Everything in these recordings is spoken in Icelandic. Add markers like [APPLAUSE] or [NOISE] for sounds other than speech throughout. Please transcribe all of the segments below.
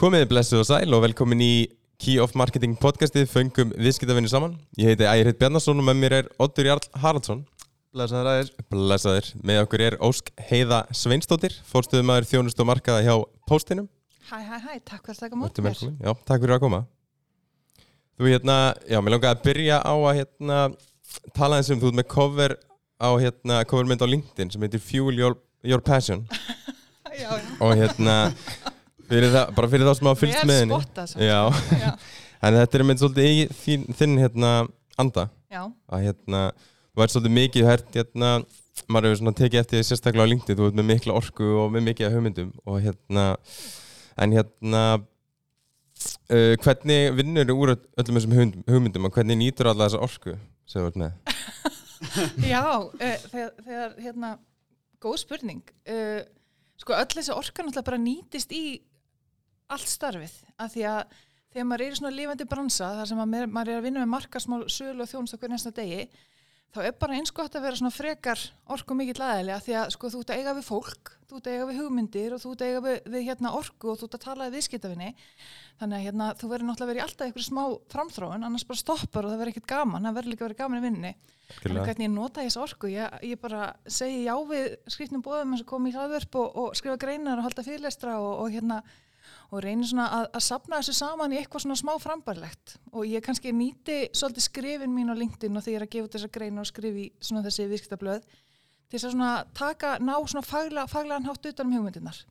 Komiði blessuð og sæl og velkomin í Key of Marketing podcastið Föngum viðskiptavinni saman. Ég heiti Ægir Hitt Bjarnason og með mér er Oddur Jarl Haraldsson. Blessaður aðeins Blessaður, með okkur er Ósk Heiða Sveinsdóttir Fórstuðu maður þjónust og markaða hjá Póstinum. Hæ, hæ, hæ, takk fyrir að taka mót mér. Já, takk fyrir að koma. Þú hérna, já, mér langaði að byrja á að hérna tala eins um þú ert með cover á hérna, covermynd á LinkedIn sem heitir Fuel Your, Your Passion. [LAUGHS] Já, já. og hérna fyrir það, bara fyrir þá sem hafa fylgst með henni. en þetta er mynd svolítið í þín, þinn hérna anda. Já, að hérna, þú ert svolítið mikið hert hérna, maður hefur svona tekið eftir sérstaklega á LinkedIn, þú ert með mikla orku og með mikið af hugmyndum og hérna en hérna uh, hvernig vinnur þú úr öll- öllum þessum hugmyndum og hvernig nýtur alla þessa orku sem þú ert með? [LAUGHS] Já uh, þegar, þegar, hérna, góð spurning. Uh, Sko, öll þessi orka náttúrulega bara nýtist í allt starfið, af því að þegar maður er í svona lifandi bransa, þar sem að maður, maður er að vinna með markasmál, sölu og þjónust okkur næsta degi, þá er bara eins gott að vera svona frekar orku mikill aðeinslega því að sko þú ert að eiga við fólk, þú ert að eiga við hugmyndir og þú ert að eiga við, við hérna orku og þú ert að tala við viðskiptafinni þannig að hérna þú verður náttúrulega verið alltaf einhverju smá framþróun annars bara stoppar og það verður ekkert gaman, það verður líka verið gaman í vinninni Algjörlega. hvernig ég nota þessu orku ég, ég bara segi já við skrifnum bóðum eins og koma í hlaðvörp og, og skrifa greinar og halda fyrirlestra og, og hérna og reynir svona að, að sapna þessu saman í eitthvað svona smá frambarlegt. Og ég kannski nýti svolítið skrifin mín á LinkedIn og því ég er að gefa út þessar greinar og skrifi svona þessi viðskiptablöð til þess að svona taka, ná svona fagla, faglegan hátt utan um hugmyndirnar.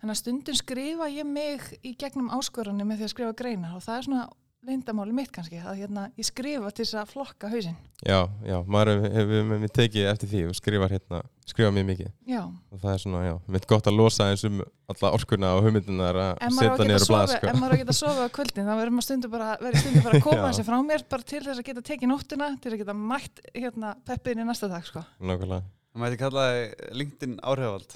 Þannig að stundum skrifa ég mig í gegnum áskoranir með því að skrifa greinar og það er svona leyndamáli mitt kannski að hérna, ég skrifa til þess að flokka hausinn. Já, já, maður hefur hef, hef, hef, tekið eftir því og skrifar hérna, skrifar mjög mikið. Já, og það er svona, já, mitt gott að losa eins um alla orkuna og hugmyndunar að setja að sofa, blað sko. ef maður á að geta sofa á kvöldin þá verður maður stundum bara, verður stundum bara að koma [LAUGHS] þessi frá mér bara til þess að geta tekið nóttina til að geta mætt hérna peppiðin í næsta dag sko. Nákvæmlega. Það mæti kalla það LinkedIn áhrifald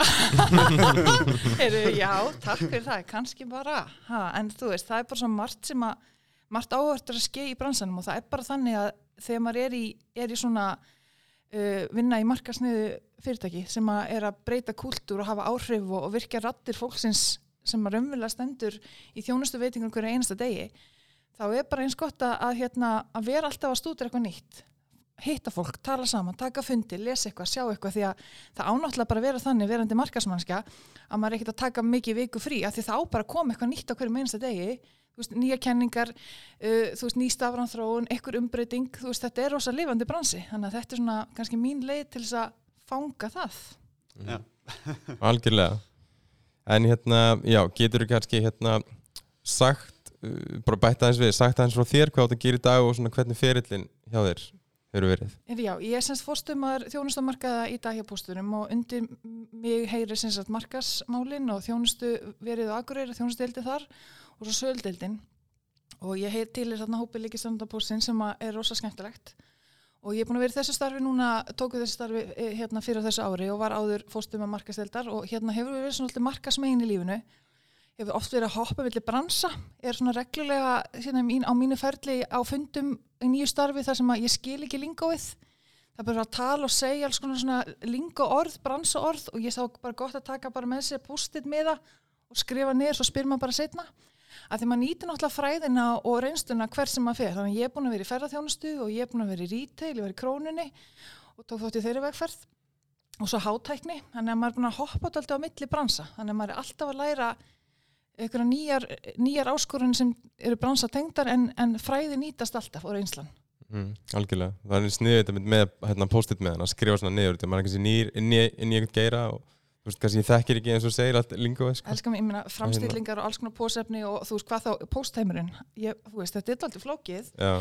[LAUGHS] Heru, já, takk fyrir það, kannski bara. Ha, en þú veist, það er bara svo margt sem að margt áhvert er að skeið í bransanum og það er bara þannig að þegar maður er í, er í svona uh, vinna í markasniðu fyrirtæki sem að er að breyta kúltúr og hafa áhrif og, og virkja rattir fólksins sem að raunverulega stendur í þjónustu veitingur hverju einasta degi þá er bara eins gott að, að, hérna, að vera alltaf að stúdur eitthvað nýtt hitta fólk, tala saman, taka fundi, lesa eitthvað, sjá eitthvað því að það ánáttúrulega bara að vera þannig verandi markasmannska að maður er ekkert að taka mikið viku frí af því það á bara að koma eitthvað nýtt á hverju einasta degi veist, nýja kenningar uh, þú veist, ný stafranþróun, eitthvað umbreyting þú veist, þetta er rosa lifandi bransi. Þannig að þetta er svona kannski mín leið til þess að fanga það. Já. [LAUGHS] Algjörlega. En hérna, já, getur þú kannski hérna sagt, uh, bara bæta aðeins við, sagt aðeins frá þér hvað þú gerir í dag og svona hvernig ferillin hjá þér Já, ég er semst fórstumar þjónustamarkaða í dag hjá póstunum og undir mig heyri semst að markasmálin og þjónustu verið á Akureyri, þjónustudeildi þar og svo söguldeildin og ég heyr til er þarna hópi líki standardapóstin sem að er rosa skemmtilegt og ég er búin að vera í þessu starfi núna, tóku þessu starfi eh, hérna fyrir þessu ári og var áður fórstumar markasteildar og hérna hefur við verið svona markasmegin í lífinu hefur oft verið að hoppa villi bransa, er svona reglulega hérna, á mínu ferli á fundum í nýju starfi þar sem að ég skil ekki lingóið. Það er bara að tala og segja alls konar svona lingó orð, bransa orð og ég sá bara gott að taka bara með sér pústið með það og skrifa niður svo spyr maður bara setna. Að því maður nýtir náttúrulega fræðina og reynstuna hver sem maður fer. Þannig að ég er búin að vera í ferðarþjónustu og ég er búin að vera í retail, ég var í krónunni og tók þátt í þeirri vegferð og svo hátækni. Þannig að maður er búin að hoppa alltaf á milli bransa. Þannig að maður er alltaf að læra einhverja nýjar, nýjar áskorun sem eru bransa tengdar en, en fræði nýtast alltaf og reynslan. mm, Algjörlega, það er sniðið þetta með hérna, post-it með hann að skrifa svona niður maður er kannski í, í þú veist, kannski ég þekkir ekki eins og segir allt lingóið sko. Elskar mig, ég meina framstillingar og alls konar pósefni og þú veist hvað þá, póstheimurinn, ég, þú veist, þetta er alltaf flókið Já,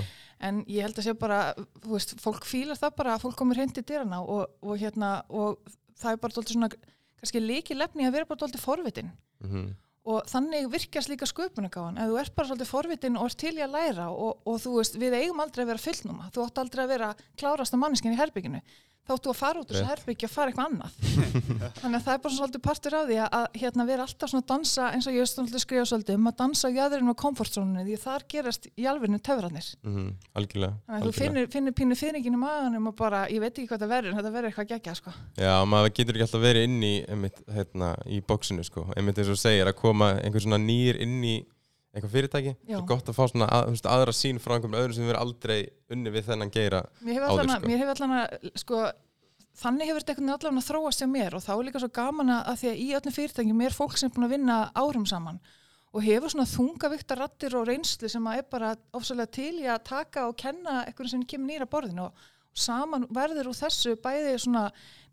en ég held að sé bara, þú veist, fólk fílar það bara að fólk komur heim til dyrana og, og hérna, og það er bara dólti svona, kannski líki lefni að vera bara dólti forvitin. Mm og þannig virkjast líka sköpunagáðan ef þú ert bara svolítið forvitin og ert til í að læra og, og þú veist, við eigum aldrei að vera fullnúma. Þú átt aldrei að vera klárasta manneskinn í herbygginu þáttu að fara út úr þessu herbyggja og fara eitthvað annað [LAUGHS] þannig að það er bara svolítið partur af því að, hérna, vera alltaf svona að dansa eins og ég svolítið skrifa svolítið um að dansa á jöðurinn og komfortzónunni því þar gerast í alvegnu töfrarnir mm, algjörlega, þannig að þú finnir, finnir pínu fyrirgin í maðanum og bara, ég veit ekki hvað það verður en þetta verður eitthvað gegja sko. Já, maður getur ekki alltaf verið inn í einmitt, hérna, í bóksinu sko. einmitt eins og segir að koma einhver svona nýr inn í eitthvað fyrirtæki Já. svo gott að fá svona að, veist, aðra sín frá einhverjum öðrum sem verður aldrei unni við þennan geira mér hefur allan, sko. mér hefur allan að sko, þannig hefur þetta einhvern veginn að þróast hjá mér og þá er líka svo gaman að að því að í öllum fyrirtækjum er fólk sem er búin að vinna árum saman og hefur svona þungavíkta rattir og reynslu sem að er bara ofsalega til í að taka og kenna eitthvað sem kemur nýra borðinu og saman verður úr þessu bæði svona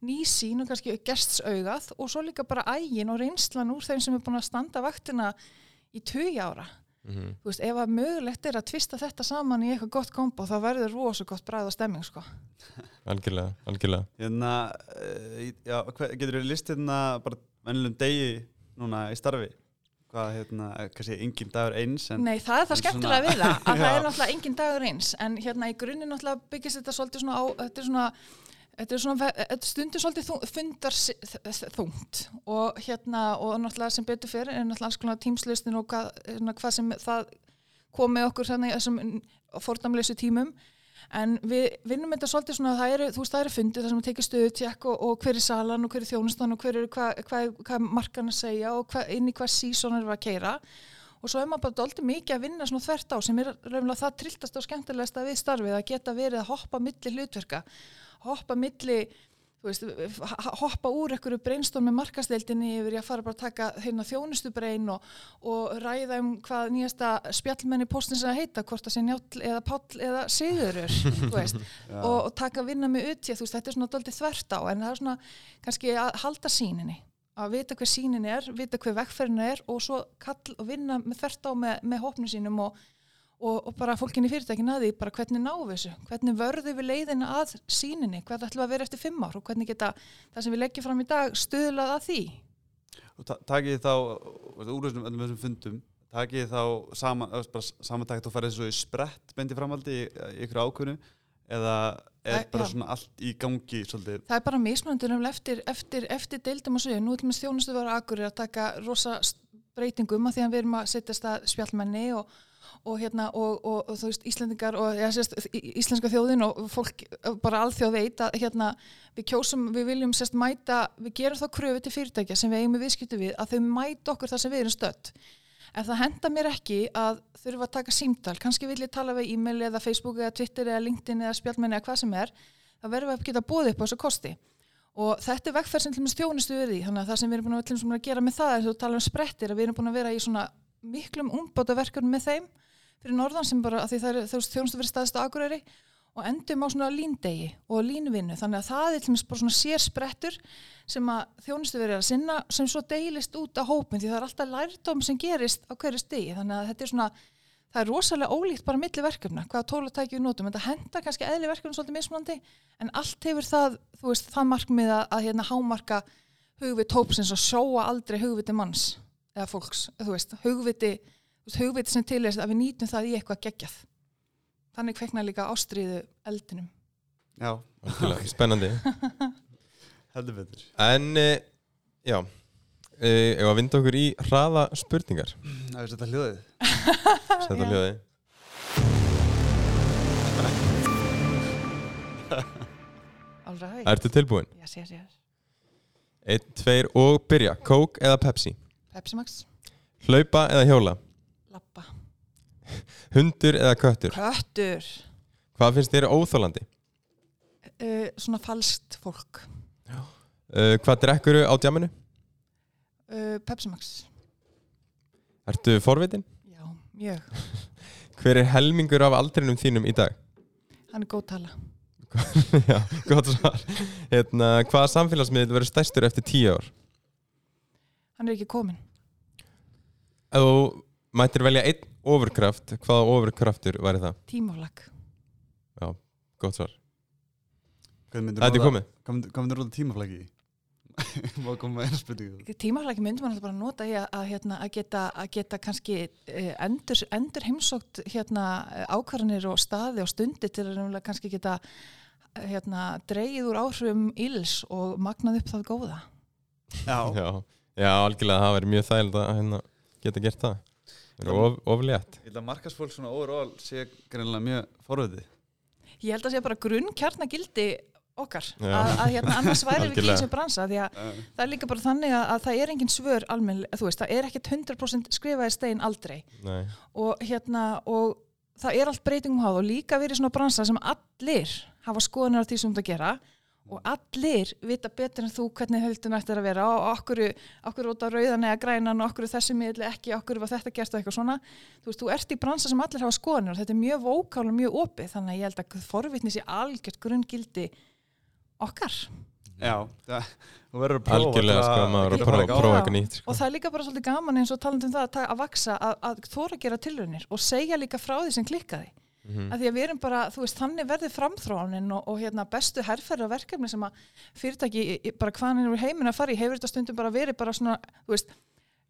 nýsín og kannski gestsaugað og svo líka bara ægin og reynslan úr þeim sem er búin að standa vaktina í tugi ára. Mm þú veist, ef að mögulegt er að tvista þetta saman í eitthvað gott kombo þá verður rosa gott bræð og stemming sko. [LAUGHS] algjörlega, algjörlega. Hérna, uh, já, getur þú list hérna bara vennilegum degi núna í starfi? Hvað, hérna, eh, kannski engin dagur eins en Nei, það er það skemmtilega svona- við það [LAUGHS] að það er náttúrulega engin dagur eins. En hérna í grunninn náttúrulega byggist þetta svolítið svona á þetta er svona Þetta er svona, þetta stundir svolítið fundar þungt og hérna og náttúrulega sem betur fyrir er náttúrulega alls konar tímslistin og hvað, hérna, hvað sem það kom með okkur þannig þessum fordamleysu tímum. En við vinnum þetta svolítið svona að það eru, þú veist það eru fundið þar sem við tekið stöðu tjekk og, og hver er salan og hver er þjónustan og hver er hvað hva, hva markan að segja og hva, inn í hvað sísón er að keira. Og svo er maður bara doldið mikið að vinna svona þvert á sem er raunlega það trilltast og skemmtilegast við starfið að geta verið að hoppa milli hlutverka hoppa milli veist, hoppa úr einhverju brainstorm með markasdeildinni yfir í að fara bara að taka hérna þjónustubrein og, og ræða um hvað nýjasta spjallmenni postins að heita, hvort það sé njáll eða páll eða [LAUGHS] Já. og, og taka vinna með utja, þú veist, þetta er svona doldið þvert á en það er svona kannski að halda síninni að vita hver sínin er, vita hver vekkferðin er og svo kall og vinna með þvert á með, með hópnu sínum og, og, og bara fólkinni fyrirtækin að því bara hvernig við þessu, hvernig vörðum við leiðina að síninni, hvað ætlum við að vera eftir fimm ár? Og hvernig geta það sem við leggjum fram í dag stuðlað að því? Og ta- takið þá, úr þessum öllum þessum fundum, takið þá samantækt og farið svo í sprett beint í framhaldi í, ykkur ákvönu eða er bara já. svona allt í gangi svolítið, það er bara mismunandur um eftir, eftir, eftir deildum og sögum, nú ætlum við þjónustu vera akkurir að taka rosa breytingum að því að við erum að setja stað spjallmenni og, og hérna og, og, og þú veist Íslendingar og ja, sérst, íslenska þjóðin og fólk bara alþjóð veit að hérna við kjósum, við viljum sérst mæta við gerum þá kröfu til fyrirtækja sem við eigum við viðskiptu við að þau mæta okkur þar sem við erum stödd. Ef það henda mér ekki að þurfa að taka símtal, kannski vil ég tala við e-mail eða Facebook eða Twitter eða LinkedIn eða spjallmenni eða hvað sem er, verðum við að geta búið upp á þessu kosti. Og þetta er vegferð sem til dæmis þjónustu við því, þannig að það sem við erum búin að, að gera með það er þú tala um sprettir, að við erum búin að vera í svona miklum umbóta verkefnum með þeim fyrir norðan sem bara, því það er þjónustu fyrir staðist á Akureyri og endum á svona líndegi og línvinnu. Þannig að það er til dæmis bara svona sér sprettur sem að þjónustu verið að sinna sem svo deilist út á hópin því það er alltaf lærdóm sem gerist á hverju stegi þannig að þetta er svona það er rosalega ólíkt bara milli verkefna hvaða tólatæki við notum, þetta henda kannski eðli verkefna svolítið mismunandi, en allt hefur það þú veist, það markmið að, að hérna hámarka hugvit hópsins og sjóa aldrei hugviti manns eða fólks, þú veist, hugviti þú veist, hugviti sem til er að við nýtum það í eitthvað geggjað þannig kveikna líka ástríðu eldinum já, spennandi [LAUGHS] heldur betur. en uh, já uh, ef að vinda okkur í hraða spurningar Það er þetta hljóðið. [LAUGHS] setja Já. hljóði Alright, Ertu tilbúin? yes, yes, yes. Einn, tveir og byrja Coke eða Pepsi Pepsi Max, Hlaupa eða hjóla lappa Hundur eða köttur Köttur, Hvað finnst þér óþólandi? uh, svona falskt fólk Uh, hvað drekkuru á djáminu? uh, Pepsi Max, Ertu forvitin? já, mjög [LAUGHS] Hver er helmingur af aldrinum þínum í dag? hann er góð tala [LAUGHS] Já, gott svar hérna, Hvaða samfélagsmiðl verður stærstur eftir tíu ár? Hann er ekki komin Ef þú mættir velja einn ofurkraft Hvaða ofurkraftur væri það? tímaflag Gott svar Hvað myndir Það er komið Hvað myndir- róta tímaflagi í? [LAUGHS] Má koma með eina spurningu. tímaflagi myndi maður alltaf bara nota í að, hérna, að, geta, að geta kannski eh, endur, endur heimsókt hérna, ákvarðanir og staði og stundi til að kannski geta hérna, dreigið úr áhrifum ills og magnað upp það góða. Já, Já, já algjörlega það verður mjög þægild að hérna, geta gert það. Það er of, oflétt ég held að markasfólk svona overall sé greinilega mjög forvöðið. Ég held að sé bara grunn kjarnagildi okkar, að, að hérna, annars væri við ekki Algjörlega. þessu bransa, því að það er líka bara þannig að, að það er engin svör almenn, þú veist, það er ekkit 100% skrifaði stein aldrei. Nei, og hérna, og það er allt breytingum háð og líka verið svona bransa sem allir hafa skoðanir á því sem þú ert að gera og allir vita betur en þú hvernig höldun ættir að vera. Og okkur, okkur út á rauðan eða grænan og okkur þessi miðli ekki, okkur var þetta gert og eitthvað svona. Þú veist, þú ert í bransa sem allir hafa skoðanir og þetta er mjög vókál og mjög opið. Þannig að ég held að forvitni sé algjört grunngildi okkar. Já, það, verður að prófa. sko maður að prófa, prófa eitthvað nýtt sko. og það er líka bara svolítið gaman eins og talandi um það að, að vaksa, að, að þóra að gera tilraunir og segja líka frá því sem klikkaði Mhm. að því að við erum bara, þú veist, þannig verði framþróunin og, og hérna bestu herrferða verkefni sem að fyrirtæki bara hvaðan er heimin að fara í, hefur þetta stundum bara verið bara svona, þú veist,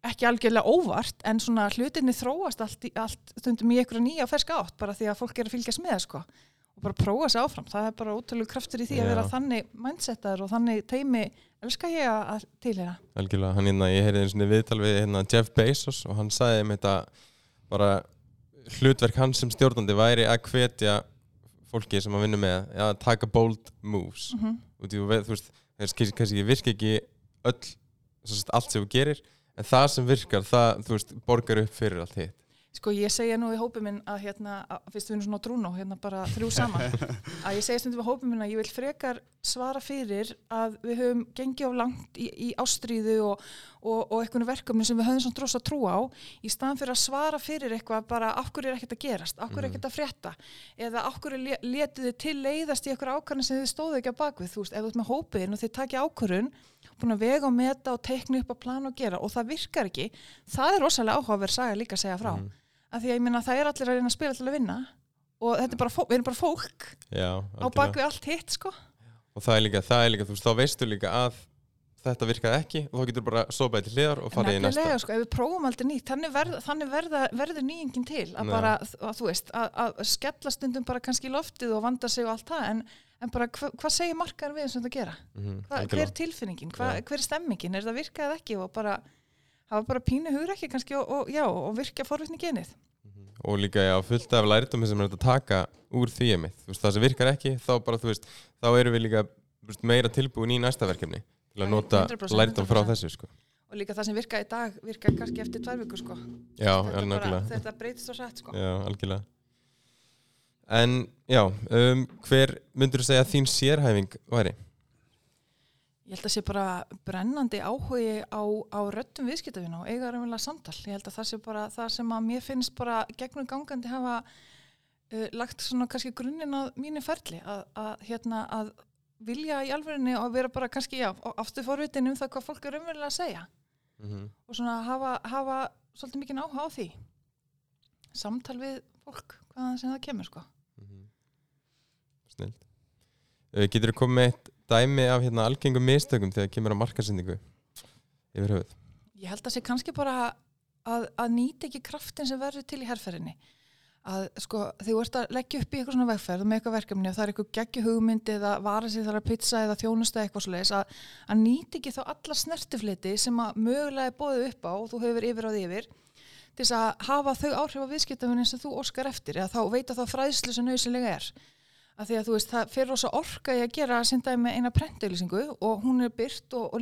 ekki algjörlega óvart, en svona hlutinni þróast allt, í, allt stundum í einhverja nýja og ferska átt, bara því að fólk er að fylgjast með, sko, og bara prófa sig áfram það er bara ótrúlega kraftur í því að Já. vera þannig mindsetar og þannig teimi elska ég að að tilhera algjörlega, hann hérna, ég heyrði einu svona viðtal við hérna, Jeff Bezos og hann sagði um þetta bara hlutverk hans sem stjórnandi væri að hvetja fólki sem að vinna með að taka bold moves. Mm og þú, veist, það virka ekki öll, allt sem þú gerir en það sem virkar, það, þú veist, borgar upp fyrir allt hitt Sko ég segja nú í hópi minn að hérna, að, fyrst við erum svona trúnó, hérna bara þrjú saman, [LAUGHS] að ég segja stundum í hópi minn að ég vil frekar svara fyrir að við höfum gengið á langt í, í ástríðu og, og, og einhvern verkefni sem við höfum svona drosa trú á í staðan fyrir að svara fyrir eitthvað bara af hverju er ekkert að gerast, af hverju er ekkert að frétta eða af hverju le- létuð þið til leiðast í eitthvað ákvarðin sem þið stóðu ekki á bakvið, þú veist, ef þú ert með hópiðin og þið takja ákvarðun búin að vega og meta og teikna upp að plana og gera og það virkar ekki, það er rosalega áhugaverð saga líka að segja frá. Mhm. af því að ég minna það er allir að reyna að spila til að vinna og þetta er bara, við erum bara fólk Já, á bakvið allt hitt sko. Og það er líka, það er líka, þú veist, þá veistu líka að þetta virkaði ekki og þá getur bara sópaði til hliðar og farið í næsta Nefnilega, sko, ef við prófum aldrei nýtt þannig, verð, þannig verða, verður nýjingin til að Nei. bara, að, þú veist, að, að skella stundum bara kannski í loftið og vanda sig og allt það en, en bara hva, hvað segir markaður við sem þetta gera? Mhm, Hva, hver er tilfinningin? Hva, Já. hver er stemmingin? Er það virkað ekki? Og bara hafa bara pínu hugur ekki kannski og, og, já, og virkja forvitni genið. og líka já, fullt af lærdum sem er að taka úr því þú veist, það sem virkar ekki þá bara, þú veist, þá erum við líka veist, meira tilbúin í næsta verkefni til að nota 100%, lærdum frá 100%. þessu, sko Og líka það sem virkaði í dag virkaði kannski eftir tvær vikur sko. já, þetta, þetta breytist svo rætt sko. já, algjörlega en, já, um, hver myndur þú segja að þín sérhæfing væri? Ég held að sé bara brennandi áhugi á, á röttum viðskiptafina og eiga raunverulega samtal. Ég held að það sé bara það sem að mér finnst bara gegnum gangandi hafa uh, lagt svona kannski grunninn að mínu ferli að, að, hérna, að vilja í alvörinni og vera bara kannski, já, aftur forvitin um það hvað fólk er raunverulega að segja Mm og svona hafa, hafa svolítið mikið áhuga á því. Samtal við fólk, hvaðan sem það kemur sko. -hmm. Snill uh, Getur þú komið eitt dæmi af hérna algengum mistökum þegar kemur á markasendingu yfir höfuð? Ég held að sé kannski bara að, að nýta ekki kraftin sem verður til í herrferðinni. Að sko, þegar þú ert að leggja upp í eitthvað svona vegferð með eitthvað verkefni og það er eitthvað geggju hugmyndi eða vara sig þar að pizza eða þjónusta eitthvað svo leiðis að, að nýta ekki þá alla snertifliti sem að mögulega er bóðið upp á og þú hefur yfir á því yfir til þess að hafa þau áhrif á viðskiptafunin sem þú óskar eftir eða þá veita þá fræðslu sem nöðsynlega er. Að því að þú veist, það fyrir rosa orka í að gera sindaði með eina prentauðlýsingu og hún er byrt og, og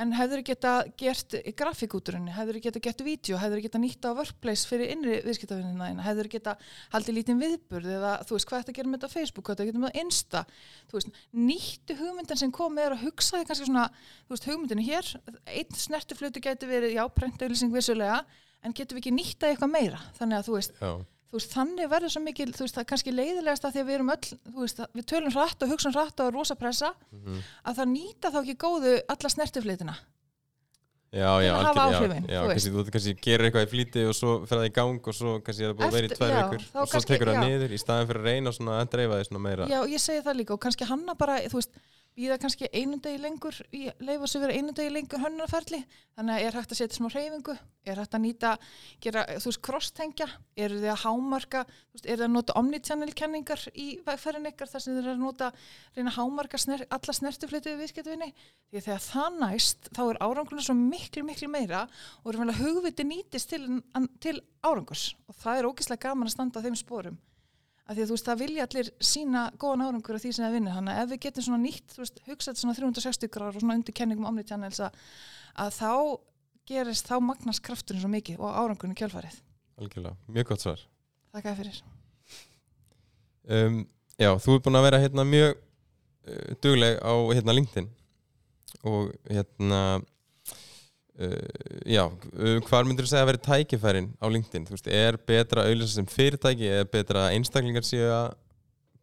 en hefur geta gert grafíkúturinni, hefur geta gert vídeo, hefur geta nýtt á workplace fyrir innri viðskiptafinnina þína, hefur geta haldið lítinn viðburð eða þú veist hvað þetta gerir með þetta Facebook, hvað þetta gerir með Insta? Þú veist, nýttu hugmyndin sem komið er að hugsa þig kannski svona, þú veist, hugmyndinu hér. Einn snertiflutu getur verið, já, prentauðlýsing vissulega, en getur við ekki nýtta eitthvað meira, þannig að þú veist Já, þú veist, þannig verður svo mikil, þú veist, það er kannski leiðilegast að því að við erum öll, þú veist, við tölum hratt og hugsaum hratt og rosa pressa, Mhm. að það nýta þá ekki góðu alla snertiflitina. já, já, áhrifin, já, kannski, þú kannski gerir eitthvað í flýti og svo fer það í gang og svo kannski er það búið að vera í tvær vikur og svo kannski- tekur það niður í staðin fyrir að reyna svona að dreifa því svona meira Já, ég segi það líka og kannski hanna bara, þú veist, býða kannski einu degi lengur í leifa sig vera einu degi lengur hönnunarferli. Þannig að er hægt að setja smá hreyfingu er hægt að nýta, gera, þú veist, crosstengja eru þið að hámarka veist, eru þið að nota omnichannel kenningar í vegferðin ykkar þar sem þið eru að nota reyna hámarka sner, alla snertiflitu við viðskiptvinni því að þegar það næst þá er árangurinn svo miklu, miklu meira og er vel að hugviti nýtist til, til árangurs. Og það er ógeðslega gaman að standa á þeim sporum að því að þú veist, það vilja allir sína góðan árangur af því sem það vinnir, þannig að ef við getum svona nýtt, þú veist, hugsað svona 360 gráður og svona undir kenningum omnitjannels að, að þá gerist þá magnast krafturinn svo mikið og árangurinn í kjölfarið. Algjörlega, mjög gott svar. Takk að fyrir. Um, já, þú er búin að vera hérna mjög uh, dugleg á hérna LinkedIn og hérna já, uh, hvað myndir þú segja að vera tækifærin á LinkedIn? Þú veist, er betra að auðvitað sem fyrirtæki eða betra að einstaklingar séu að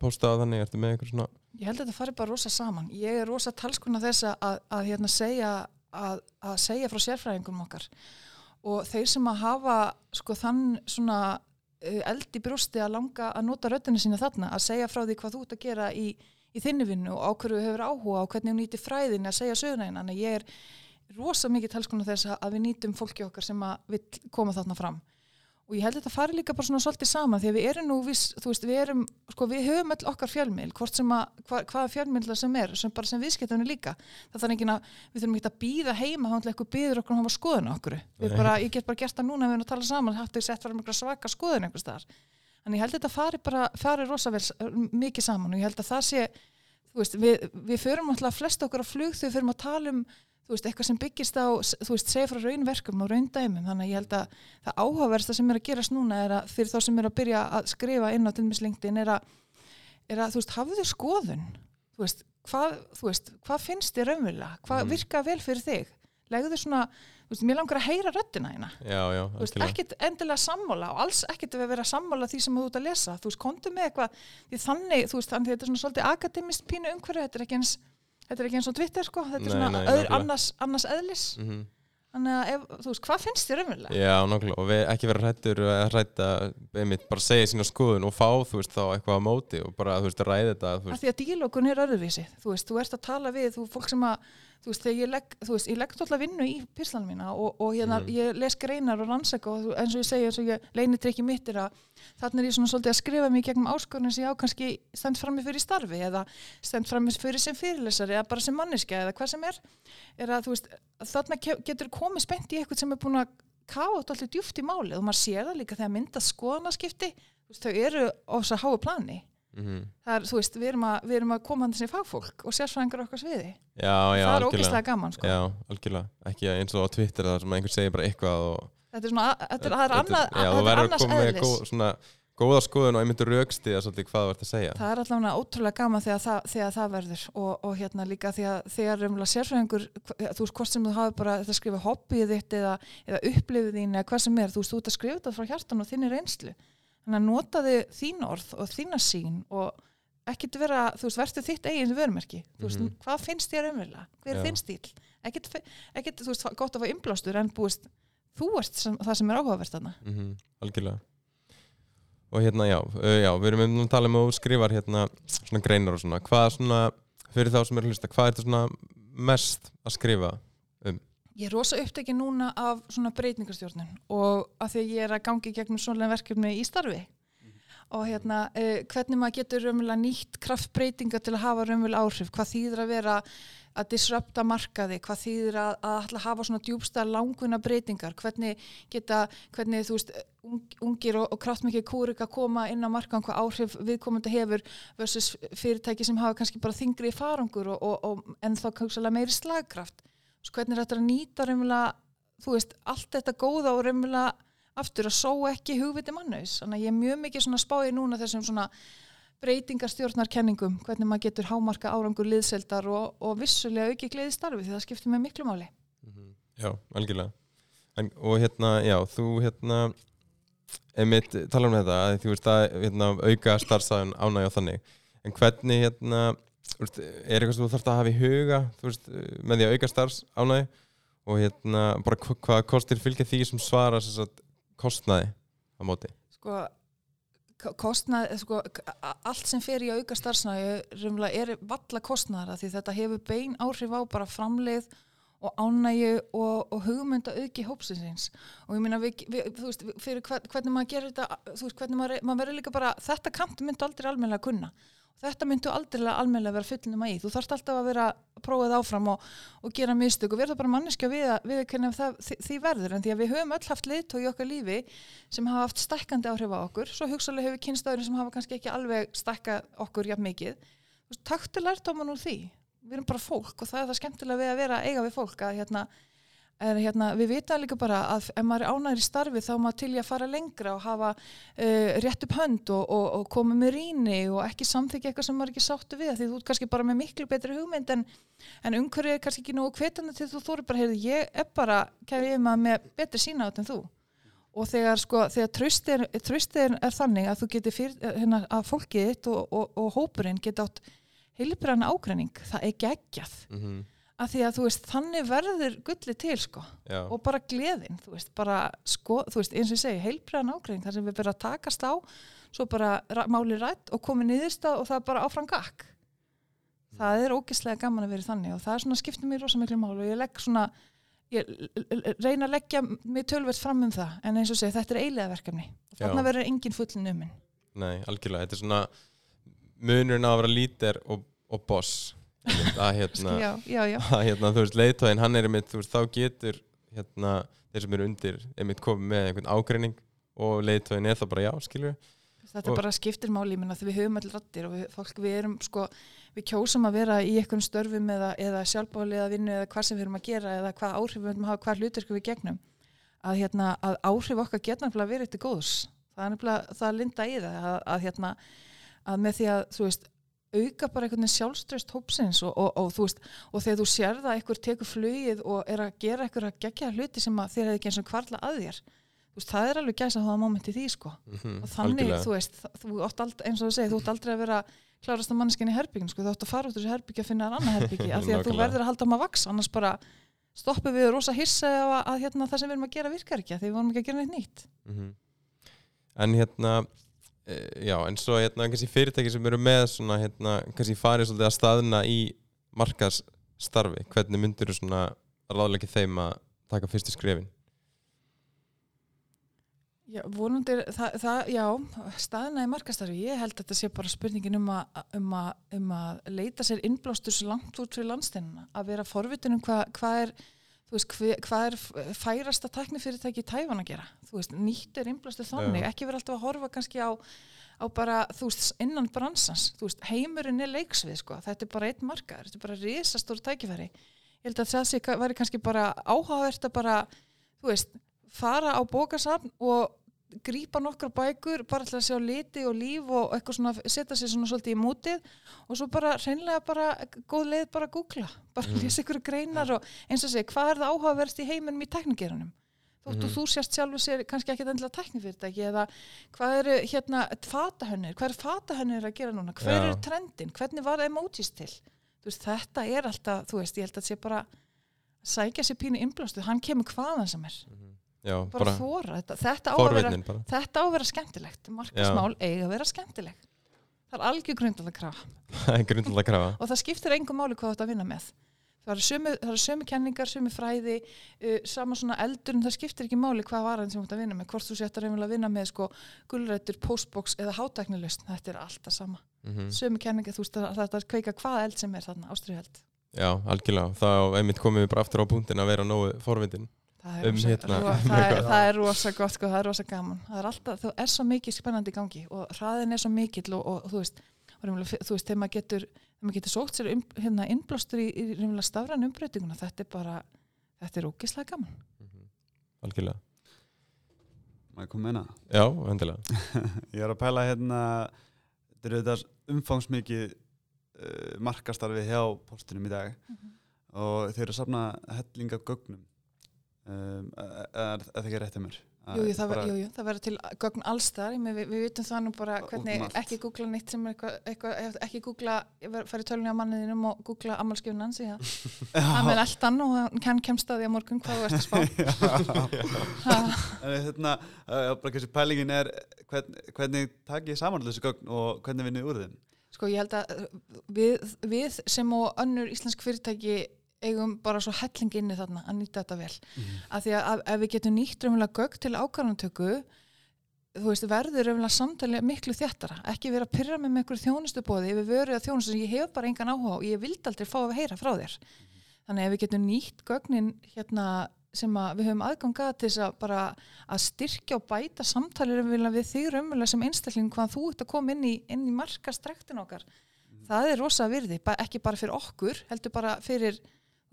posta á þannig? Ertu með eitthvað svona? Ég held að þetta fari bara rosa saman. Ég er rosa talskuna þess að, að hérna segja að, að segja frá sérfræðingum okkar og þeir sem að hafa sko þann svona uh, eld í brústi að langa að nota röttinu sína þarna, að segja frá því hvað þú ert að gera í, í þinni vinnu og á hverju hefur áhuga og hvernig þú nýti fræðin að segja söguna er rosa mikið talskonu þess að við nýtum fólki okkar sem að vil koma þarna fram. Og ég held að þetta fari líka bara svona svolítið saman því að við erum nú, við, þú veist, við erum sko við höfum öll okkar fjölmil hvort sem að, hva, hvaða fjölmil það sem er sem bara sem viðskiptunni líka. Það þarf ekki að, við þurfum ekki að býða heima þá er eitthvað býður okkur og hafa skoðun okkur. Bara, ég get bara gert það núna við erum að tala saman hættu ég sett fara með svaka skoðun einhvers þar en ég held að þetta fari bara, fari rosa vel mikið saman og ég held að það sé veist, við, við förum alltaf flest okkur á flug þegar við förum að tala um veist, eitthvað sem byggist á, þú veist, segja frá raunverkum og raundæmum, þannig að ég held að það áhugaversta sem er að gerast núna er að fyrir þá sem er að byrja að skrifa inn á tilmislingtin er er að, þú veist, hafðu þér skoðun, þú veist, hvað, þú veist, hvað finnst þér raunverulega, hvað mm. virka vel fyrir þig, legðu þér svona, veist, mér langar að heyra röttina hérna, já, já, þú veist, ekkit endilega sammála og alls ekkit að vera sammála því sem þú ert að lesa, þú veist, kontu með eitthvað, því þannig, þú veist, þannig þetta er svona svolítið akademist pínu umhverju, þetta er ekki eins þetta er ekki eins og Twitter sko þetta er svona nei, öður annars, annars eðlis. Mm -hmm. þannig að ef, þú veist, hvað finnst þér umverulega? Já, nákvæmlega, og ekki vera hrættur að hrætta, einmitt, bara segja sína skoðun og fá, þú veist, þá eitthvað á móti og bara, þú veist, að ræða þetta Því að dílókun er öðruvísi, þú veist, þú ert að tala við þú fólk sem að þú veist, þegar ég legg, þú veist, ég legg alltaf vinnu í pyrslanum mína og, og hérna, mm. ég les greinar og rannsaka og eins og ég segja, eins og ég leini trikki mitt er að þarna er ég svona svolítið að skrifa mig gegnum áskorðin sem ég á kannski stend fram með fyrir starfi eða stend fram með fyrir sem fyrirlesari eða bara sem manniska eða hvað sem er, er að þú veist, þarna getur komið spennt í eitthvað sem er búin að káta alltaf djúft í máli og maður sér það líka þegar myndast skoðanaskipti, þú veist, þau eru á þess að háa plani Mm -hmm. það er, þú veist, við erum að, við erum að koma hann þessi fagfólk og sérsfræðingar okkar sviði. Já, já, það er ógeðslega gaman sko. já, algjörlega, ekki eins og á Twitter þar sem einhver segir bara eitthvað og... þetta er svona, þetta er, það er annað já, þú verður að koma með góð, svona góða skoðun og einmitt rauksti að svolítið hvað þú ert að segja. Það er allavega ótrúlega gaman þegar það, þegar það verður og, og hérna líka þegar, þegar umlega sérfræðingur, þú veist, hvort sem þú hafi bara þetta skrifa hobbyið þitt eða, eða upplifið þín eða hvað sem er, þú veist, þú ert að skrifa þetta frá hjartan og þinni reynslu þannig að notaði þín orð og þína sín og ekkert vera, þú veist, verður þitt eigin vörmerki, þú veist, mm -hmm. hvað finnst þér umvila hver er þinn stíl, ekkert, ekkert þú veist, gott að fá inblástur en búist þú ert sem, það sem er áhugavert þarna mm -hmm. Algjörlega og hérna, já, uh, já, við erum um að tala um og skrifar hérna svona greinar og svona, hvað svona fyrir þá sem er að hlusta, hvað er þetta svona mest að skrifa? Ég er rosa upptekið núna af svona breytingarstjórnun og að því ég er að gangi gegnum svona verkefni í starfi. Mm. og hérna uh, hvernig maður getur raunverulega nýtt kraftbreytinga til að hafa raunverulega áhrif, hvað þýðir að vera að disrupta markaði, hvað þýðir að, að hafa svona djúbsta languna breytingar, hvernig geta, hvernig þú veist, ungir og, og kraftmikið kúrik að koma inn á markaðan, hvað áhrif viðkomandi hefur versus fyrirtæki sem hafa kannski bara þingri í farangur og, og, og en þá kannski meiri slagkraft hvernig þetta er að nýta raunverulega, þú veist, allt þetta góða og raunverulega aftur að só ekki hugviti mannaus. Þannig að ég er mjög mikið svona spáið núna þessum svona breytingarstjórnarkenningum, hvernig maður getur hámarka árangur liðseldar og, og vissulega auki gleði starfi því það skiptir með miklu máli. Mm -hmm. Já, algjörlega. En, og hérna, já, þú hérna, einmitt tala um þetta, að þú veist að hérna, auka starfsæðun ánægi á þannig, en hvernig hérna veist, er eitthvað sem þú þarfst að hafa í huga veist, með því að auka starfs ánægi og hérna bara hvað kostir fylgja því sem svarar kostnaði á móti? Sko, k- kostnað, eh, sko, allt sem fer í að auka starfsnæði er valla kostnaðara því þetta hefur bein áhrif á bara framleið og ánægju og, og hugmynda auki hópsinsins og ég meina við, við, þú veist, fyrir hvern, hvernig maður gerir þetta, þú veist, hvernig maður, maður verður líka bara, þetta kant myndu aldrei almennilega kunna þetta myndu aldrei almennilega vera fullnum að í, þú þarft alltaf að vera prófið áfram og, og gera mistök og verða bara manneskja við, að- við það, því, því verður. En því að við höfum öll haft leitt í okkar lífi sem hafa haft stækkandi áhrif á okkur. Svo hugsalega hefur kynstæðurinn sem hafa kannski ekki alveg stækkað okkur jafn mikið. Þú veist, taktu lærtóman úr því. Við erum bara fólk og það er það skemmtilega við að vera að eiga við fólk að hérna, er, hérna, við vita líka bara að ef maður er ánæður í starfi þá er maður til í að fara lengra og hafa uh, rétt upp hönd og, og, og koma með rýni og ekki samþykja eitthvað sem maður er ekki sáttu við því þú ert kannski bara með miklu betri hugmynd en, en umhverfið er kannski ekki nógu hvetandi til þú þóri bara, heyrðu, ég er bara kæri ég maður með betri sína átt en þú. Og þegar sko, þegar tröstin er, er þannig að þú getur fyrir, hérna, að fólkið og, og, hópurinn geta átt heilbræna ágreining, það er geggjað. Mm að því að þú veist, þannig verður gulli til sko. Já, og bara gleðin, þú veist, bara sko, þú veist, eins og ég segi, heilbræðan ágreining þar sem við bara takast á, svo bara ra- máli rætt og komið niðurst og það er bara áfram gakk. Það er ógeðslega gaman að vera þannig og það er svona skiptir mér rosa miklu mál og ég legg svona ég reyna að leggja mig tölvert fram um það. En eins og segi, þetta er eiginlega verkefni. Þarna Já. verður engin fullin umin nei, algjörlega. Þetta er svona munurinn að vera lítir og, og boss að hérna, já, já, já, að, hérna þú veist, leiðtóðin, hann er einmitt, þú veist, þá getur hérna, þeir sem eru undir einmitt komið með einhvern ágreining og leiðtóðin er það bara já, skilur þetta Og- bara skiptir máli minna því við höfum allir rattir og við, fólk, við erum sko, við kjósum að vera í einhverjum störfum eða, eða sjálfbáli eða vinnu eða hvað sem við erum að gera eða hvað áhrif við erum að hafa, hvað hlutur við gegnum. Að, hérna, að áhrif okkar geta nefnilega verið til góðs. Það er nefnilega það linda í það að, að, hérna, að með því að þú veist auka bara einhvern veginn sjálfströst hópsins og, og, og, þú veist, og þegar þú sér það að einhver tekur flugið og er að gera einhver að gegja hluti sem að þér hefði ekki eins og kvarla að þér þú veist, það er alveg gæsa það moment í því sko. Mm og þannig, þú veist, þú átt aldrei, eins og þú segir, þú átt aldrei að vera klárast að manneskinn í herbyggin, sko, þú átt að fara út úr þessu herbyggja að finna þér annað herbyggi, af því að þú verður að halda um að vaks, annars bara stoppum við rosa hissa að, að hérna, það sem við erum að gera virkar ekki, því við vorum ekki að gera neitt nýtt. Mhm. En hérna já, en svo hérna kannski fyrirtæki sem eru með svona hérna kannski farið svolítið að staðna í markaðsstarfi, hvernig myndir þú svona ráðleiki þeim að taka fyrstu skrefin? Já, vonandi, er- það, það, já, staðina í markastarfi, ég held að þetta sé bara spurningin um að, um að, um að leita sér innblástur svo langt út fyrir landsteinuna, að vera forvitin um hvað hva er, veist, hvað, er færasta tæknifyrirtæki í Tævan að gera, þú veist, nýtt er innblástur þannig, Já. ekki vera alltaf að horfa kannski á, á bara, þú veist, innan bransans, þú veist, heimurinn er leiksvið, sko, þetta er bara einn markaður, þetta er bara risastór tækifæri, ég held að það sé, væri kannski bara áhugavert að bara, þú veist, fara á bókasafn og grípa nokkra bækur bara til að sjá liti og líf og eitthvað svona setja sér svona svolítið í mútið og svo bara hreinlega bara góð leið bara að googla, bara Mhm. lesa ykkur greinar og eins og segja, hvað er það áhugaverst í heiminum í teknigeranum þóttu Mhm. þú sérst sjálfur sér kannski ekki endilega teknifyrirtæki eða hvað eru hérna fatahönnir, hvað eru fatahönnir að gera núna, Já. eru trendin? Hvernig var emojis til? Þú veist, þetta er alltaf, þú veist, ég held að sé bara sækja sér pínu innblástu, hann kemur hvaðan sem er Já, bara, bara, þóra, þetta, þetta, á vera, þetta á að vera skemmtilegt. Markasmál eiga að vera skemmtileg. Það er algjör grundalega krafa Það grundlega krafa [LAUGHS] og það skiptir engum máli hvað ert að vinna með. Það eru sömu, það kenningar, sömu fræði uh, sama svona eldur en það skiptir ekki máli hvað var hann sem ert að vinna með. Hvort þú setjar að vinna með sko gulrættur, postbox eða hátæknilust, þetta er alltaf sama. Mm sömu kenningar, þú veist að þetta er kveika hvað eld sem er þarna, ástriðheld Já, algjörlega, þá einmitt komum við bara aftur á punktin að vera nógu forvitin það er, Um rosa, hérna- ro, [LAUGHS] það, er, það er rosa gott sko, það er rosa gaman. Það er alltaf, þú er svo mikið spennandi í gangi og hraðin er svo mikill og, og, þú veist þú veist, þegar maður getur þegar maður getur sókt sér um, hérna, innblástur í, í stafræn umbreytinguna, þetta er bara þetta er ógislega gaman. Algjörlega, Maður kom meina já, endilega. [LAUGHS] Ég er að pæla hérna Þetta er þetta umfangsmikið uh, markastarfi hjá postunum í dag. Og þeir eru að safna helling af gögnum um, er það ekki rétt hjá mér? Jú, jú, það, bara- jú, jú, það verður til gögn allstar, við, við vitum það nú bara hvernig allt. ekki googla neitt sem er eitthvað, ekki googla, færi tölunni á manniðinum og googla ammálskjöfun hans, því að [LAUGHS] hann er eldan og hann kemst að því á morgun hvað þú ert að spá. [LAUGHS] En hérna, uh, bara kannski pælingin er hvern, hvernig takk ég saman þessu gögn og hvernig vinnið úr þeim? Sko ég held að við, við sem og önnur íslensk fyrirtæki eigum bara svo helling inni þarna að nýta þetta vel. Af því að, ef við getum nýtt raunverulega gögn til ákvarðantöku þú veist, verður raunverulega samtali miklu þjættara, ekki vera að pyrra með einhverju þjónustubóði, ef við verður að þjónustu sem ég hef bara engan áhuga og ég vildi aldrei fá að heyra frá þér. Þannig að ef við getum nýtt gögnin hérna sem að við höfum aðgangað til þess að bara að styrkja og bæta samtalir við þig raunverulega sem einstakling hvað þú ert að koma inn í, inn í okkar. Það er rosa virði, ekki bara fyrir okkur, heldur bara fyrir,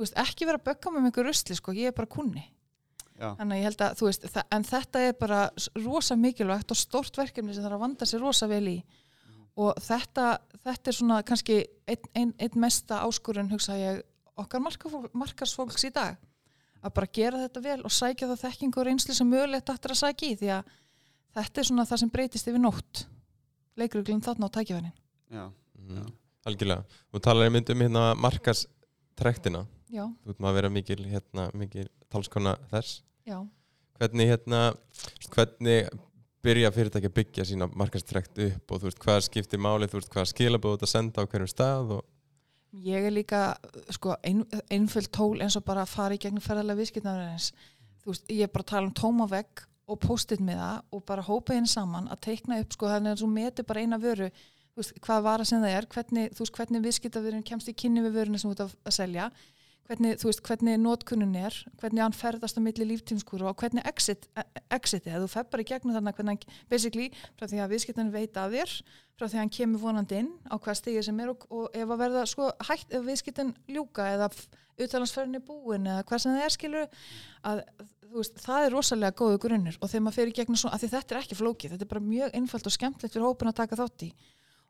veist, ekki vera að bögga með einhver rusli, sko, ég er bara kunni. Já, Þannig að ég held að, þú veist, en þetta er bara rosa mikilvægt og stort verkefni sem þarf að vanda sér rosa vel í og þetta, þetta er svona kannski einn ein, ein mesta áskurinn hugsa ég okkar markarsfólks í dag að bara gera þetta vel og sækja það þekkingu og reynslu sem mögulegt aftur að sækja í því að þetta er svona það sem breytist yfir nótt leikuruglum þarna á tækifærin já, Mhm. Algjörlega. Þú talar einmitt um hérna markastrektina. Já, Þú veit maður að vera mikil, hérna, mikil talskona þess. já Hvernig, hérna, hvernig byrja fyrirtæki að byggja sína markastrekt upp og þú veist hvað skiptir máli, þú veist hvað skilabóð þetta senda á hverjum stað og Ég er líka sko, ein, einföld tól eins og bara að fara í gegnum ferðarlega viðskiptafræðins. Þú veist, ég er bara að tala um tóma vegg og post-it með það og bara hópa henni saman að teikna upp, sko, þannig að þú metur bara eina vöru, veist, hvað vara sem það er, hvernig, veist, hvernig viðskiptafræðin kemst í kynni við vöruna sem þú ert að, selja, hvernig, þú veist, hvernig notkunnun er, hvernig hann ferðast á milli líftímskúru og hvernig exit, exitið, að þú fer bara í gegnum þarna hvernig hann, basically, frá því að viðskiptan veit af þér, frá því að hann kemur vonandi inn á hvað stigið sem er og, og ef að verða sko hægt, ef viðskiptin ljúka eða utalansferðin er búin eða hvað sem það er skilur að veist, það er rosalega góðu grunnur. Og þegar maður fer í gegnum svona, að því þetta er ekki flókið, þetta er bara mjög einfalt og skemmtilegt fyrir hópin að taka þátt í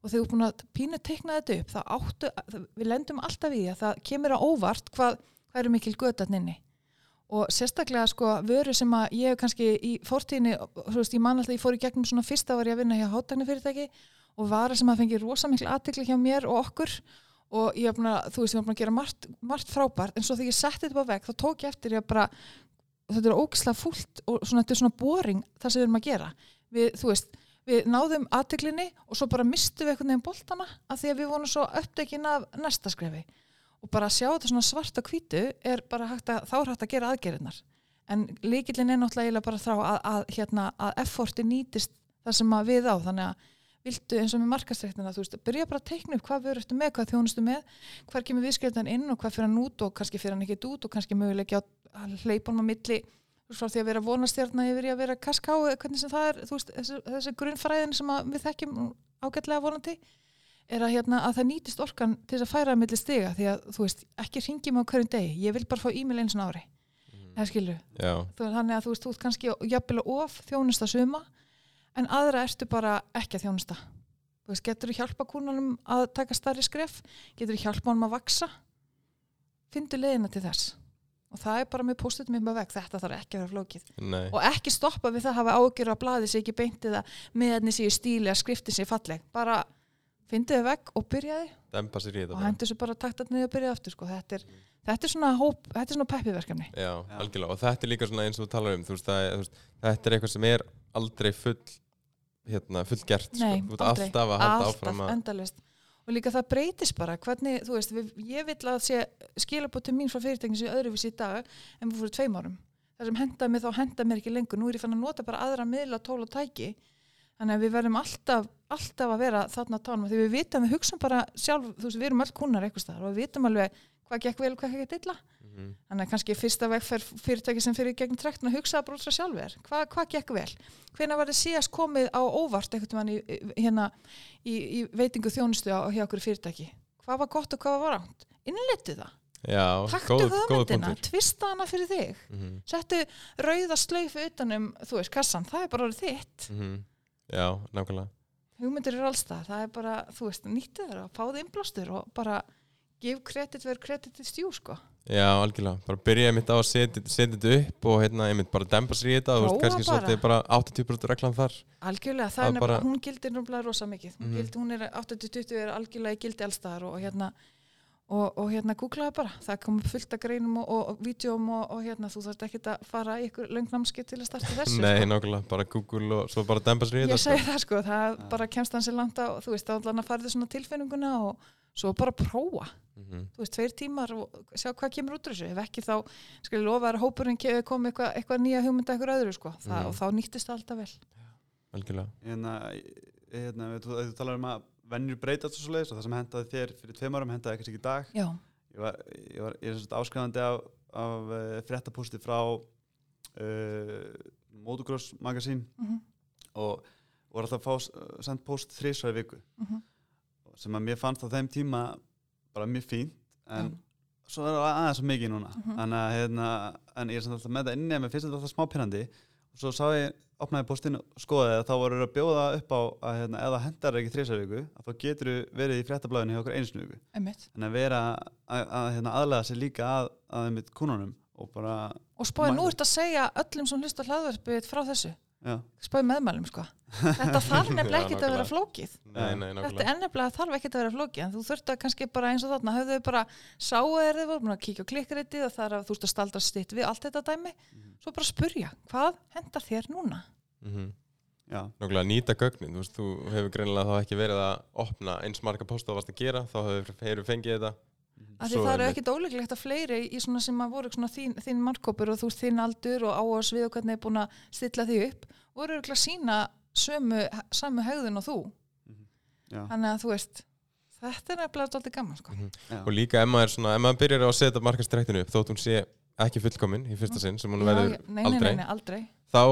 og þegar þú er búin að pínu teikna þetta upp það áttu, það- við lendum alltaf í að það kemur á óvart hvað, hvað eru mikil götatninni og sérstaklega sko vöru sem að ég kannski í fortíðinni, þú veist, ég man alltaf ég fór í gegnum svona fyrsta var ég að vinna hjá hátæknifyrirtæki og vara sem að fengi rosa miklu aðtekli hjá mér og okkur. Og ég var búin að, þú veist, ég var búin að gera margt, margt frábært, en svo þegar ég setti þetta bara veg þá tók ég eftir ég bara þetta er ógislega fúlt og svona, þetta er svona boring það sem við erum að gera. Við, þú veist, við náðum aðteklinni og svo bara mistum við einhvern veginn boltana af því að við vorum svo uppdekin af næsta skrefi. Og bara að sjá þetta svona svart og hvítu er bara hægt að, þá er hægt að gera aðgerðnar en líkillin er náttúrulega bara þrá að, að, hérna, að efforti nýtist það sem að við á. Þannig að viltu eins og með markastrektina þú veist, byrja bara að teikna upp hvað við erum með, hvað þjónustu með hvar kemur viðskiptan inn og hvað fyrir hann út og kannski fyrir hann ekkert út og kannski möguleiki frá því að vera vonastjarna yfir í að vera kaská hvernig sem það er, þú veist, þessi, þessi grunnfræðin sem við þekkjum ágætlega vonandi er að, hérna, að það nýtist orkan til að færa milli stiga því að þú veist, ekki ringjum á hverjum degi. Ég vil bara fá e-mail eins og ári. Það skilur, þannig að þú veist, þú ert kannski jafnvel of þjónusta suma en aðra ertu bara ekki að þjónusta. Þú veist, getur þú hjálpa kúnanum að taka starri skref, getur þú hjálpa honum að vaksa fyndu leiðina til þess og það er bara með postutum upp að veg, þetta þarf ekki að vera flókið nei, og ekki stoppa við það að hafa ágjör að blaði sig ekki beintið að meðan séu stíli að skrifti sér falleg, bara fyndu þið veg og byrjaði dempa sér í þetta og hendur sér bara taktat niður og byrjaði aftur sko. þetta, er, þetta er svona hóp, þetta er svona peppiverkefni Já, Já. algjörlega, og þetta er líka svona eins og þú talar um, þú veist, það, þú veist, þetta er eitthvað sem er aldrei full, hérna, full gert, Nei, sko. þú ert aldrei. alltaf að halda alltaf áfram að, og líka það breytist bara. Hvernig, þú veist, við, ég vil að sé skilabóð til mín frá fyrirtækin sem öðruvísi í dag en við fyrir tveim árum. Það sem henda mig þá henda mér ekki lengur. Nú er ég fann að nota bara aðra miðla tól og tæki. Þannig að við verðum alltaf, alltaf að vera þarna tánum. Því við vitum, við hugsaum bara sjálf þú veist, við erum öll kunnar eitthvað og við vitum alveg hvað gekk vel og hvað gekk illa. Mhm. þannig að kannski fyrsta vegferð fyrirtæki sem fyrir gegn trektin að hugsa út frá sjálfur. Hva, hvað gekk vel, hvenær var þið síðast komið á óvart einhvern veginn í, hérna, í, í veitingu þjónustu á, hjá okkur fyrirtæki? Hvað var gott og hvað var ránt innletu það, Já, taktu góð, hugmyndina tvista hana fyrir þig. Mhm, settu rauða slaufu utanum þú veist, kassan, það er bara þitt. Mhm. Já, nákvæmlega. hugmyndir eru alls það, það er bara þú veist, nýttu þeirra, fáðu innblástur og bara give credit where credit is due sko Já, algjörlega, bara byrja einmitt á að setja þetta upp og hérna einmitt bara dempa sér í þetta og kannski svolítið bara 80% reglan þar Algjörlega, það er er bara- nefnilega, hún gildir náttúrulega rosa mikið. Hún, Mhm. gildi, hún er 80-20 er algjörlega gildi allstaðar og, og hérna og, og hérna googlaði bara. Það kom fullt af greinum og, og, og vídjum og, og hérna þú þarft ekki að fara í ykkur löngnamskið til að starta þessu. [LAUGHS] Nei, sko. nákvæmlega, bara Google og svo bara dempa sér í Ég þetta segi það sko, það bara kemst hann sér langt á, þú veist, þá prófa. Mhm. Þú veist, tveir tímar og sjá hvað kemur út úr þessu. Ef ekki þá, skal ég lofa að hópurinn komi eitthvað eitthva nýja hugmynda eitthvað öðru sko. Það, Mhm. Og þá nýttist það alltaf vel. Algjörlega hérna, hérna, þú, þú talar um að vennjur breytast og svo leiðis og það sem hendaði þér fyrir tveim árum hendaði ekkert ekki í dag Já, ég var, ég var ég er svona áskrifandi af, af uh, fréttapústi frá uh, Motocross Magazine mhm, og voru alltaf að fá uh, sendt post þrísvæði viku mhm. sem að mér fannst á þeim tíma bara mjög fínt en Já. svo er það aðeins svo mikið núna Mhm. en, að, hérna, en ég er samt alltaf með það inni en mér finnst þetta alltaf smá pyrrandi og svo sá ég, opnaði postinn og skoðaði að þá voru að bjóða upp á að hérna, það hendar ekki þrísvæði viku að þá getur verið í fréttablaðinu hjá okkur Einmitt. en að vera að, að hérna, aðlega sér líka að, að mitt kúnunum og bara, Og spáði, nú ert að segja öllum sem hlusta hlaðverfið frá þessu. Spáði meðmælum, sko. Þetta þarf [LAUGHS] nefnilega ekkert að vera flókið. Nei, nei, Þetta nákvæmlega er nefnilega þarf ekkert að vera flókið. En þú þurft að kannski bara eins og þarna, höfðu þau bara sáu þeir þið voru kíkja á klikkaritið og það er að þú ert að staldra stitt við allt þetta dæmi. Svo bara spurja, hvað hendar þér núna? Mhm. já, Nákvæmlega nýta gögnin, þú veist, þú hefur greinilega þá ekki verið að opna eins marga posta þú varst að gera, þá hefur, hefur fengið þetta Af því það eru ekkit ólíklegt að fleiri í svona sem að voru svona þín, þín markkópur og þú veist þín aldur og áhás við og hvernig er búin að stilla því upp voru örugglega að sína sömu, samu hegðun og þú. já, Þannig að þú veist, þetta er nefnilega alltaf gaman sko. já. og líka ef maður, svona, ef maður byrjar að setja markastræktinu upp þótt hún sé ekki fullkomin í fyrsta sinn sem hún verður já, nei, nei, aldrei aldrei. þá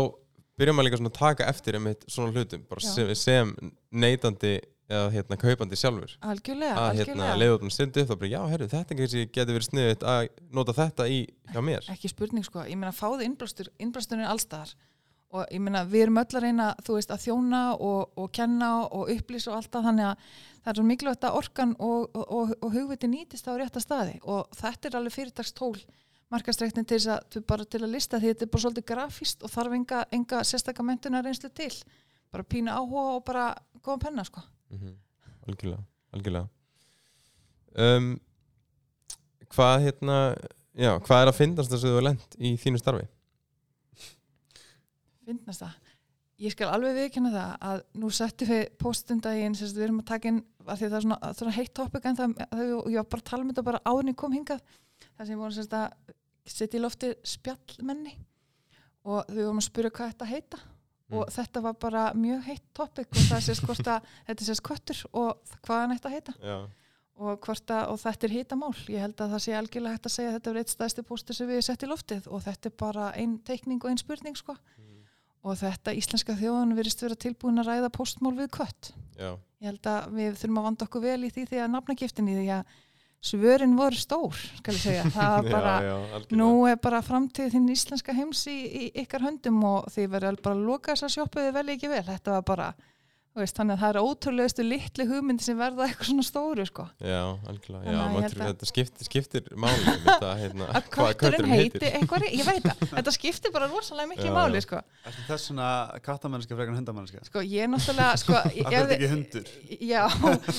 byrjar maður líka svona að taka eftir einmitt svona hlutum, sem, sem neytandi eða hérna kaupandi sjálfur. Algjörlega, að hérna algjörlega. stundu upp þá bara já, herru, þetta kannski getur verið sniðut að nota þetta í hjá mér. Ekki spurning sko, ég meina fáðu innblástur, innblásturinn allstaðar og ég meina við erum öll að reyna þú veist að þjóna og, og kenna og upplýsa og alltaf þannig að það er svo mikilvægt að orkan og, og, og, hugviti nýtist á rétta staði. Og þetta er alveg fyrirtagstól markastrektin til þess að, til- bara til að lista því þetta er bara svolítið grafíst og þarf enga, enga sérstakka mentunar reynslu til. Bara pínu áhuga og bara góðan penna sko mm algjörlega, algjörlega. Um, hvað hérna já, hvað er að finnast þess að þú er lent í þínu starfi? Finnast það ég skal alveg viðkynna það að nú settum við postundaginn við erum að taka inn að því að það er svona, svona heitt topic en það, það ég var bara að tala um þetta bara áðurinn ég kom hingað. Það sem sem sagt, að setja í lofti spjallmenni. Og við vorum að spyrja hvað þetta heita og þetta var bara mjög heitt topic og það sést hvort að [LAUGHS] þetta sést köttur og hvað hann ætti að heita. Já, og, hvort að, og þetta er hitamál. Ég held að það sé algjörlega hægt að segja að þetta er eitt stæðsti póstur sem við sett í loftið og þetta er bara ein teikning og ein spurning sko. og þetta íslenska þjóðan verist vera tilbúin að ræða póstmál við kött. Já, ég held að við þurfum að vanda okkur vel í því því að nafnagiftinni því að svörin voru stór skal ég segja. Það [LAUGHS] var bara, já, já, nú er bara framtíð þinn íslenska heims í, í ykkar höndum og þið verður bara að loka þessa sjoppu þið vel ekki vel, þetta var bara veist, þannig að það er ótrúlegustu litli hugmyndi sem verða eitthvað svona stóru sko. Já, algjörlega, já, maður held trú- að- þetta skiptir, skiptir máli þetta, hérna, að hvað kötturinn heiti eitthvað, ég veit það, þetta skiptir bara rosalega miklu Já, máli sko. Ertu þess svona kattamennska frekar en hundamennska? sko, ég er náttúrulega sko, hverju ertu ekki hundur? já,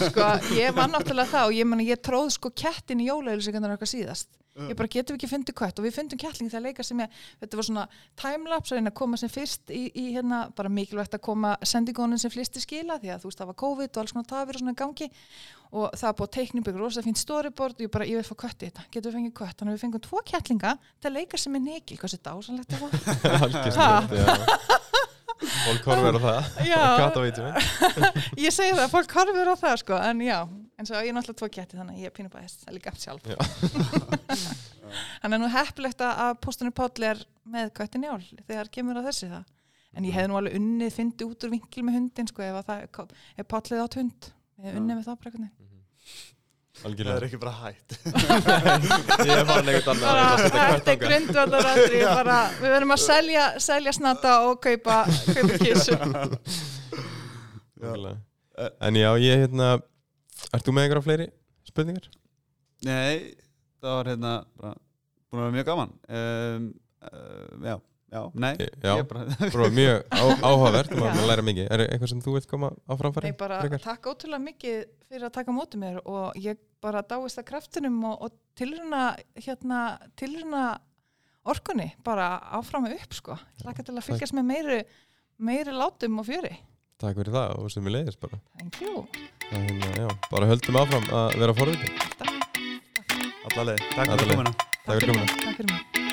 sko, ég var náttúrulega það og ég, meni, ég tróð sko kettin í jólaðilsingarnar okkar síðast ég bara getum við ekki fundið kött? Og við fundum kettling þegar leika sem ég, þetta var svona timelapse að reyna að koma sem fyrst í, í hérna, bara mikilvægt að koma sendingunum sem flesti skila því að þú veist það var COVID og alls konar tafir og svona í gangi. Og það var búið að upp ykkur rosa fínt storyboard. Og ég bara, ég vil fá kött í þetta, getum við fengið kött? Þannig að við fengum tvo kettlinga til að leika sem er nekil, hvað sér dásanlegt það? [LAUGHS] Var Fólk horfir á það. [LAUGHS] [LAUGHS] Ég segi það, fólk horfir á það sko en já, en svo ég er náttúrulega tvo ketti þannig að ég er pínu er líka sjálf. Já. [LAUGHS] Þannig að nú heppilegt að póstunni Páll er með köttin jál þegar kemur að þessi það. En ég hefði nú alveg unnið, fyndi út úr vinkil með hundin sko ef, ef Pállið átt hund. Ég hefði unnið með það veginn Það er Algjörlega ekki bara hætt. [LAUGHS] Ég annað bara, að setja kött Þetta er bara, við verðum að selja, selja snata og kaupa, kaupa kísu Algjörlega. En já, ég hérna Ert þú með einhverja fleiri spurningar? Nei, þetta var hérna bara, búin að vera mjög gaman um, uh, Já, já, nei. Já, ég bara, bara mjög á, áhugavert maður læra mikið. Er eitthvað sem þú vilt koma á framfæri? Nei, bara takk ótrúlega mikið fyrir að taka á móti mér og ég bara dáist að kraftinum og, og tilruna hérna, tilruna orkunni bara áfram og upp sko. Ég laka til að fylgjast með meiri, meiri látum og fjöri. Takk fyrir það og sem við leiðist bara. Thank you. Það er hérna, já, bara höldum áfram að vera forvitið Takk, Alla leið, takk fyrir komuna. Takk fyrir komuna